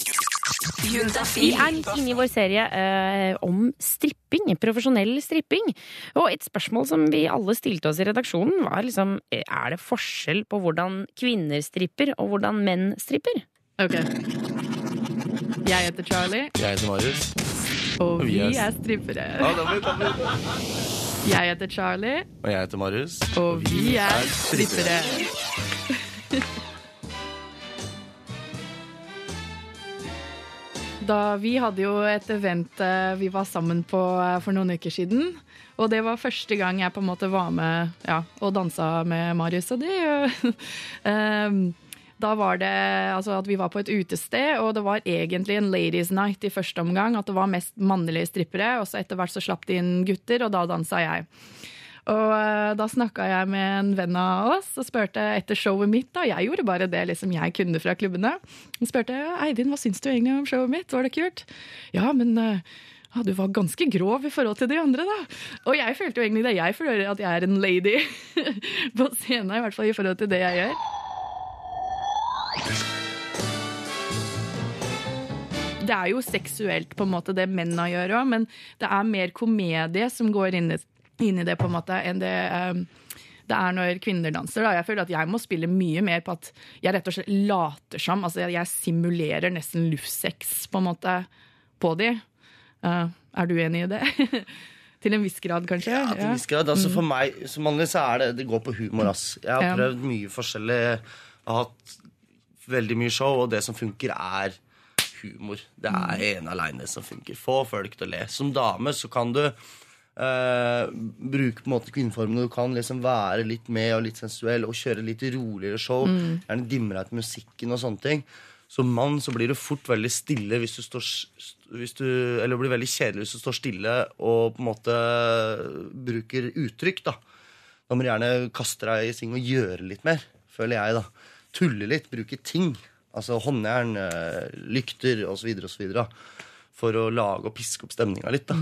Vi er inne i vår serie eh, om stripping, profesjonell stripping. Og et spørsmål som vi alle stilte oss i redaksjonen, var liksom eh, Er det forskjell på hvordan kvinner stripper og hvordan menn stripper? Ok. Jeg heter Charlie, Jeg heter Marius. og Og vi er- er strippere. Ja, da blir- det blir- Jeg heter Charlie, Og jeg heter Marius. og vi er strippere. Da vi hadde jo et event eh, vi var sammen på eh, for noen uker siden. Og det var første gang jeg på en måte var med ja, og dansa med Marius og de. Da var det altså at vi var på et utested, og det var egentlig en ladies night i første omgang. At det var mest mannlige strippere, og så etter hvert så slapp de inn gutter, og da dansa jeg. Og eh, da snakka jeg med en venn av oss og spurte etter showet mitt. da, Jeg gjorde bare det liksom jeg kunne fra klubbene. Og spurte Eivind, hva syns du egentlig om showet mitt, var det kult? Ja, men eh, ja, du var ganske grov i forhold til de andre, da. Og jeg følte jo egentlig det. Jeg føler at jeg er en lady på scenen, i hvert fall i forhold til det jeg gjør. Det er jo seksuelt, på en måte, det mennene gjør òg, men det er mer komedie som går inn i, inn i det, på en måte, enn det um, det er når kvinner danser. Da. Jeg føler at jeg må spille mye mer på at jeg rett og slett later som. Altså jeg, simulerer nesten luftsex, på en måte, på de. Uh, er du enig i det? Til en viss grad, kanskje? Ja, til en viss grad. Altså, Mm. for meg som mannlig så er det Det går på humor, ass. Jeg har prøvd mye forskjellig. Jeg har hatt veldig mye show, og det som funker, er humor. Det er Mm. ene aleine som funker. Få folk til å le. Som dame så kan du eh, bruke på en måte kvinneformene. Du kan liksom være litt med og litt sensuell og kjøre litt roligere show. Mm. Gjerne deg til musikken og sånne ting. Som mann så blir du fort veldig stille hvis du står hvis du, Eller blir veldig kjedelig hvis du står stille og på en måte bruker uttrykk, da. Da må du gjerne kaste deg i ting og gjøre litt mer, føler jeg, da. Tulle litt, bruke ting. Altså håndjern, eh, lykter osv. osv. For å lage og piske opp stemninga litt, da.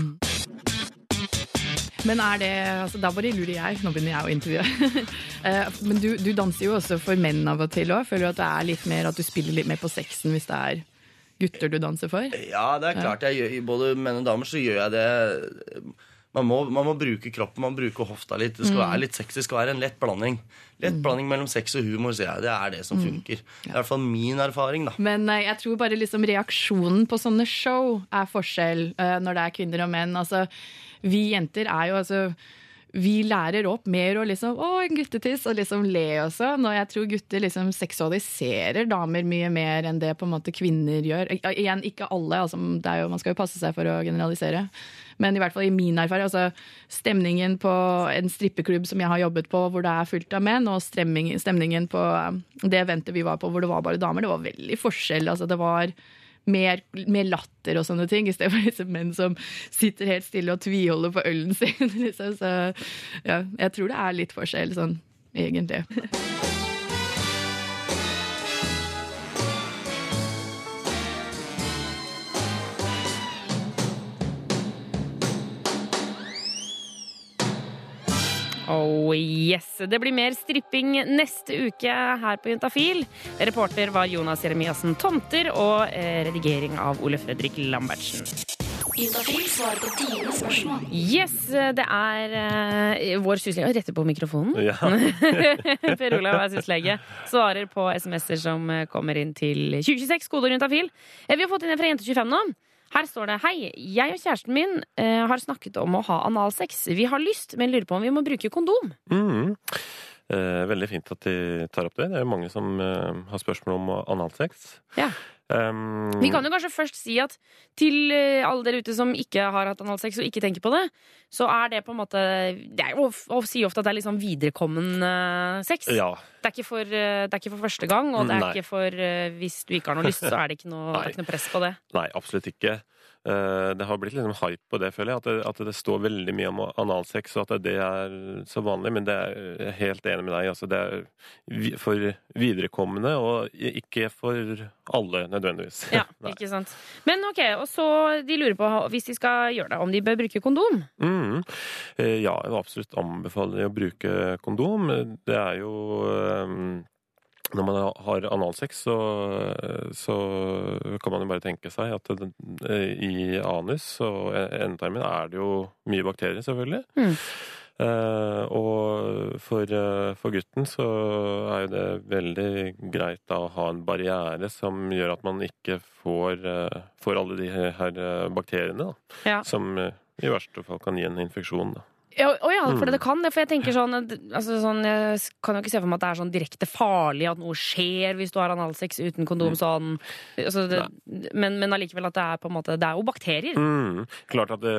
Men er det altså, Da bare lurer jeg. Nå begynner jeg å intervjue. Eh, Men du, du danser jo også for menn av og til òg. Føler du at det er litt mer at du spiller litt mer på sexen hvis det er gutter du danser for? Ja, det er klart. Jeg gjør, både menn og damer så gjør jeg det man må, man må bruke kroppen, man bruker hofta litt. Det skal Mm. være litt sexy, det skal være en lett blanding. Lett blanding mellom sex og humor, sier jeg. Det er det som Mm. funker. Det er i hvert fall min erfaring, da. Men eh, jeg tror bare liksom reaksjonen på sånne show er forskjell eh, når det er kvinner og menn. Altså, vi jenter er jo altså vi lærer opp mer å liksom Å, en guttetiss, og liksom le også. Når jeg tror gutter liksom seksualiserer damer mye mer enn det på en måte kvinner gjør. Igjen, ikke alle, altså, det er jo, man skal jo passe seg for å generalisere. Men i hvert fall i min erfaring, altså stemningen på en strippeklubb som jeg har jobbet på, hvor det er fullt av menn, og stemningen på eh, det eventet vi var på hvor det var bare damer, det var veldig forskjell. Altså, det var mer, mer latter og sånne ting, istedenfor disse menn som sitter helt stille og tviholder på ølen sin. Liksom. Så ja, jeg tror det er litt forskjell sånn, egentlig. Oh yes. Det blir mer stripping neste uke her på Juntafil. Reporter var Jonas Jeremiassen Tomter og eh, redigering av Ole Fredrik Lambertsen. Juntafil svarer på dine spørsmål. Yes, det er uh, vår syslege Retter på mikrofonen. Ja. per Olav er syslege. Svarer på SMS-er som eh, kommer inn til 2026, kode juntafil. Vi har fått inn en fra Jente25 nå. Her står det Hei, jeg og kjæresten min eh, har snakket om å ha analsex. Vi har lyst, men lurer på om vi må bruke kondom. Mm. Eh, veldig fint at de tar opp det. Det er jo mange som eh, har spørsmål om analsex. Ja. Um, Vi kan jo kanskje først si at til eh, alle dere ute som ikke har hatt analsex og ikke tenker på det, så er det på en måte Det er jo å, si ofte at det er litt sånn viderekommende sex. Ja. Det, er ikke for, eh, det er ikke for første gang, og det er Nei. ikke for uh, hvis du ikke har noe lyst, så er det ikke noe, det er ikke noe press på det. Nei, absolutt ikke. Eh, Det har blitt liksom hype på det, føler jeg. At det, at det står veldig mye om analsex, og at det er så vanlig. Men det er jeg helt enig med deg. Altså, det er for viderekommende, og ikke for alle nødvendigvis. Ja, ikke sant. Men ok, og så de lurer på, hvis de skal gjøre det, om de bør bruke kondom. Mm. Eh, Ja, jeg absolutt anbefale å bruke kondom. Det er jo eh, Når man har analsex, så, så kan man jo bare tenke seg at det, eh, i anus og endetarmen er det jo mye bakterier, selvfølgelig. Mm. Eh, og for, eh, for gutten så er jo det veldig greit da å ha en barriere som gjør at man ikke får, eh, får alle de her bakteriene, da. Ja. Som i verste fall kan gi en infeksjon, da. Ja, oh ja, for Mm. det kan det. For jeg tenker sånn, altså sånn Jeg kan jo ikke se for meg at det er sånn direkte farlig at noe skjer hvis du har analsex uten kondom. Sånn, altså det, men, men allikevel at det er på en måte Det er jo bakterier. Mm. Klart at det,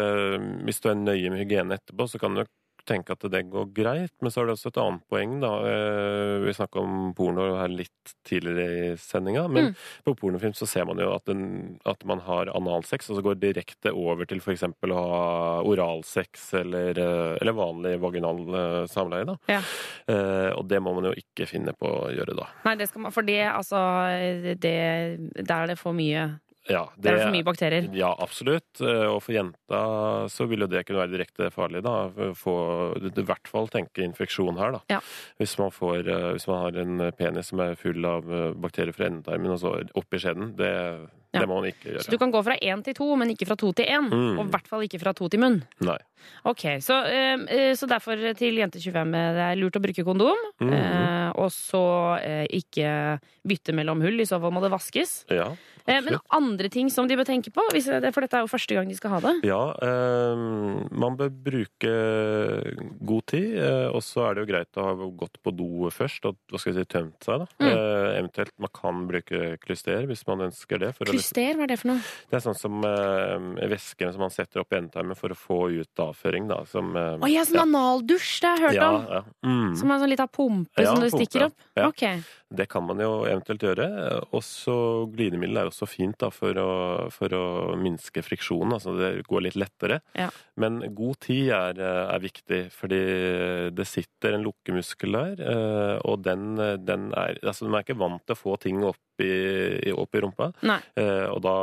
hvis du er nøye med hygiene etterpå, så kan du tenke at det går greit, men så er det også et annet poeng, da. Eh, Vi snakka om porno her litt tidligere i sendinga, men Mm. på pornofilm så ser man jo at, den, at man har analsex, og så går direkte over til f.eks. å ha oralsex eller, eh, eller vanlig vaginal eh, samleie, da. Ja. Og det må man jo ikke finne på å gjøre da. Nei, det skal man, for det, altså det, Der er det for mye Ja, er det for mye bakterier. Ja, absolutt. Eh, Og for jenta så vil jo det kunne være direkte farlig, da. Få i hvert fall tenke infeksjon her, da. Ja. Hvis, man får, eh, hvis man har en penis som er full av eh, bakterier fra endetarmen og så opp i skjeden, det, Ja. det må man ikke gjøre. Så du kan gå fra én til to, men ikke fra to til én. Mm. Og i hvert fall ikke fra to til munn. Nei. Ok, Så, så derfor til Jente25 eh, det er lurt å bruke kondom. Eh, og så ikke bytte mellom hull. I så fall må det vaskes. Ja. Eh, men andre ting som de bør tenke på, hvis, for dette er jo første gang de skal ha det. Ja, eh, man bør bruke god tid, eh, og så er det jo greit å ha gått på do først og hva skal jeg si, tømt seg. da. Mm. Eh, eventuelt man kan bruke klyster hvis man ønsker det. liksom- Klyster, hva er det for noe? Det er sånn som eh, væske som man setter opp i endetarmen for å få ut avføring, da. Som Å ja, sånn analdusj, det har jeg hørt ja, om. ja. Mm. Som er sånn lita pumpe Ja, som du stikker opp. ja. Okay. Det kan man jo eventuelt gjøre. Også glidemiddel er også fint da, for, å, for å minske friksjonen. Altså det går litt lettere. Ja. Men god tid er, er viktig, fordi det sitter en lukkemuskel der, eh, og den, den er Altså, de er ikke vant til å få ting opp i, opp i rumpa. Eh, og da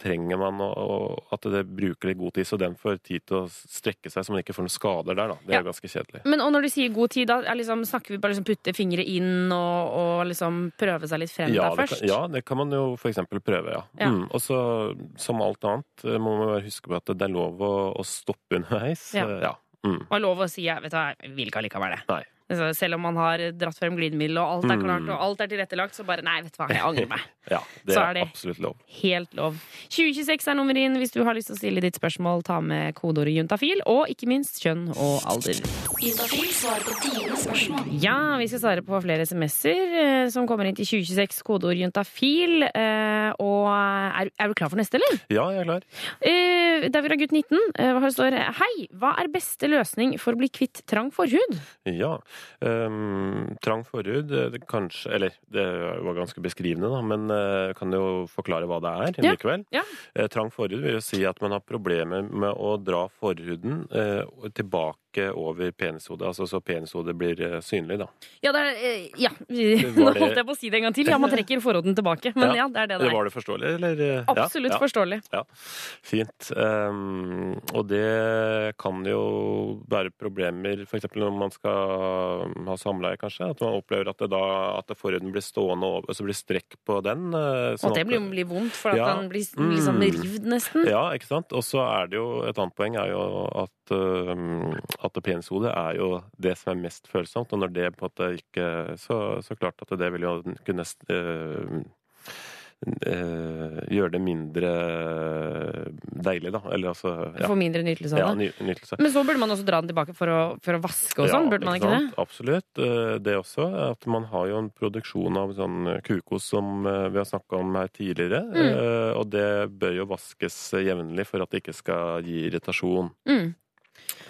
trenger man å, at det bruker litt god tid, så den får tid til å strekke seg, så man ikke får noen skader der. da. Det Ja. er ganske kjedelig. Men og når du sier god tid, da liksom, snakker vi bare liksom putte fingre inn og, og liksom prøve seg litt frem Ja der først? kan, ja, det kan man jo for eksempel prøve, ja. Ja. Mm. Og så, som alt annet, eh, må man bare huske på at det er lov å, å stoppe underveis. Ja. Eh, ja. Mm. Og lov å si jeg vet hva, jeg vil ikke allikevel det. Nei. Altså, Selv om man har dratt frem glidemiddel og alt er Mm. klart og alt er tilrettelagt, så bare nei, vet du hva, jeg angrer meg. Ja, det Så er, det- absolutt lov. Helt lov. 2026 er nummer inn hvis du har lyst til å stille ditt spørsmål. Ta med kodeordet juntafil, og ikke minst kjønn og alder. Juntafil svarer på dine spørsmål. Ja, vi skal svare på flere SMS-er eh, som kommer inn til 2026, kodeord juntafil. Eh, og er, er du klar for neste, eller? Ja, jeg er klar. Eh, der vil ha gutt 19. Eh, her står Hei, hva er beste løsning for å bli kvitt trang forhud? Ja. Um, trang forhud, eh, det kanskje Eller det var ganske beskrivende, da, men uh, kan jo forklare hva det er Ja, likevel. ja. Uh, trang forhud vil jo si at man har problemer med å dra forhuden uh, tilbake over penishodet, altså så penishodet blir eh, synlig, da. Ja, det er, eh, ja. Nå holdt jeg på å si det en gang til. Ja, man trekker forhånden tilbake. Men ja, det er det det er. Var det forståelig, eller? Absolutt ja. forståelig. Ja, fint. Um, og det kan jo være problemer f.eks. når man skal ha samleie, kanskje. At man opplever at, det da, at forhuden blir stående over, så blir strekk på den. eh, sånn Og det blir blir vondt, for at Ja. den blir liksom Mm. rivd nesten. Ja, ikke sant. Og så er det jo et annet poeng er jo at, at penishodet er jo det som er mest følsomt. Og når det på en måte ikke Så, så klart at det vil jo kunne uh, uh, gjøre det mindre deilig, da. Eller altså ja. Få mindre nytelse av det. ny, nytelse. Men så burde man også dra den tilbake for å, for å vaske og sånn, burde man ikke det? Absolutt. Eh, Det også. At man har jo en produksjon av sånn kukos som eh, vi har snakka om her tidligere. Mm. eh, Og det bør jo vaskes jevnlig for at det ikke skal gi irritasjon. Mm.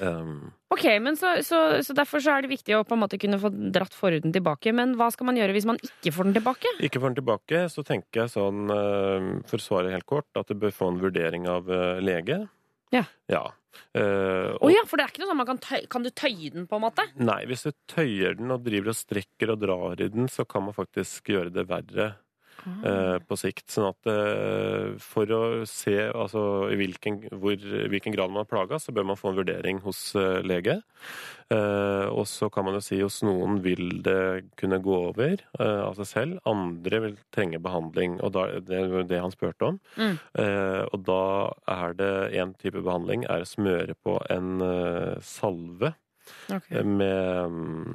Um, Ok, men så, så, så derfor så er det viktig å på en måte kunne få dratt forhuden tilbake. Men hva skal man gjøre hvis man ikke får den tilbake? ikke får den tilbake, så tenker jeg sånn, eh, for å svare helt kort, at du bør få en vurdering av eh, lege. Ja. Ja. Uh, og, oh, ja, for det er ikke noe sånn man kan tøy, Kan du tøye den, på en måte? Nei, hvis du tøyer den og driver og strekker og drar i den, så kan man faktisk gjøre det verre. Eh, på sikt. Sånn at eh, for å se altså, i hvilken, hvor, hvilken grad man er plaga, så bør man få en vurdering hos eh, lege. Eh, og så kan man jo si hos noen vil det kunne gå over eh, av seg selv. Andre vil trenge behandling, og da, det er det han spurte om. Mm. Og da er det en type behandling er å smøre på en salve. Ok. Eh, Med mm,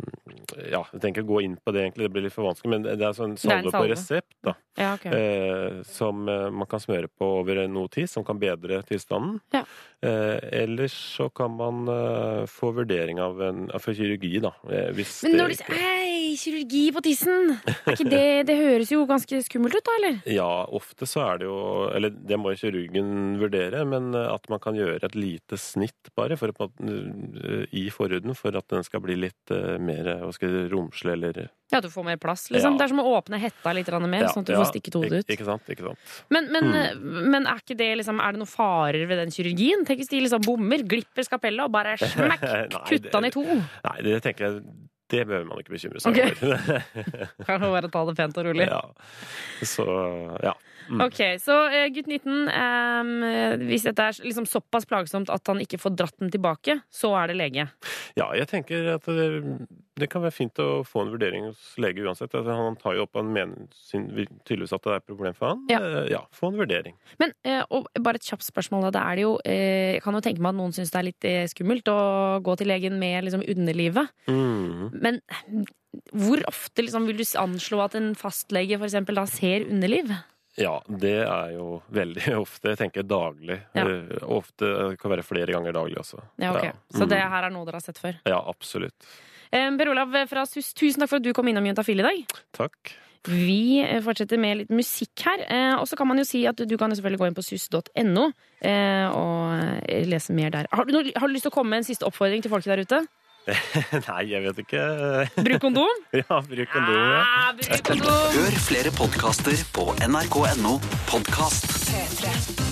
Ja, jeg tenker å gå inn på det, egentlig. Det blir litt for vanskelig. Men det er sånn Det salve på resept, da. Ja, okay. Eh, som eh, man kan smøre på over noe tid, som kan bedre tilstanden. Ja. Eh, ellers så kan man eh, få vurdering av en for kirurgi, da. Eh, hvis Men når de ikke- Hei, kirurgi på tissen! Er ikke det, det høres jo ganske skummelt ut, da, eller? Ja, ofte så er det jo Eller det må jo kirurgen vurdere, men at man kan gjøre et lite snitt bare for i forhuden for at den skal bli litt eh, mer hva skal det, romslig eller Ja, du får mer plass, liksom. Ja. Det er som å åpne hetta litt mer, Ja, sånn at du ja, får stikket hodet ut. Ikke sant? Ikke sant. Men, men, Mm. eh, men er det liksom Er det noen farer ved den kirurgien? Tenk hvis de liksom bommer, glipper skapellet og bare smekk, kutta den i to. Nei, det tenker jeg Det behøver man ikke bekymre seg okay. over. Kan bare ta det pent og rolig. ja. Så ja. Mm. Ok, så eh, gutt 19 um, Hvis dette er liksom såpass plagsomt at han ikke får dratt den tilbake, så er det lege. Ja, jeg tenker at det, det kan være fint å få en vurdering hos lege uansett. Altså, han tar jo opp han mener tydeligvis at det er et problem for han. Ja. Eh, ja få en vurdering. Men eh, og bare et kjapt spørsmål. Da. Det er det jo, eh, jeg kan jo tenke meg at noen syns det er litt eh, skummelt å gå til legen med liksom, underlivet. Mm. Men hvor ofte liksom, vil du anslå at en fastlege for eksempel, da ser underliv? Ja, det er jo veldig ofte. Jeg tenker daglig. Ja. Eh, ofte det kan være flere ganger daglig også. Ja, ok. Ja. Så det Mm. her er noe dere har sett før? Ja, absolutt. Eh, Per Olav fra SUS, tusen takk for at du kom innom Juntafil i dag. Takk. Vi eh, fortsetter med litt musikk her. Eh, og så kan man jo si at du kan selvfølgelig gå inn på sus.no eh, og eh, lese mer der. Har du, har du lyst til å komme med en siste oppfordring til folket der ute? Nei, jeg vet ikke. Bruk kondom? ja, bruk kondom. Ja. Ah, bruk kondom! Hør flere podkaster på nrk.no podkast. P3.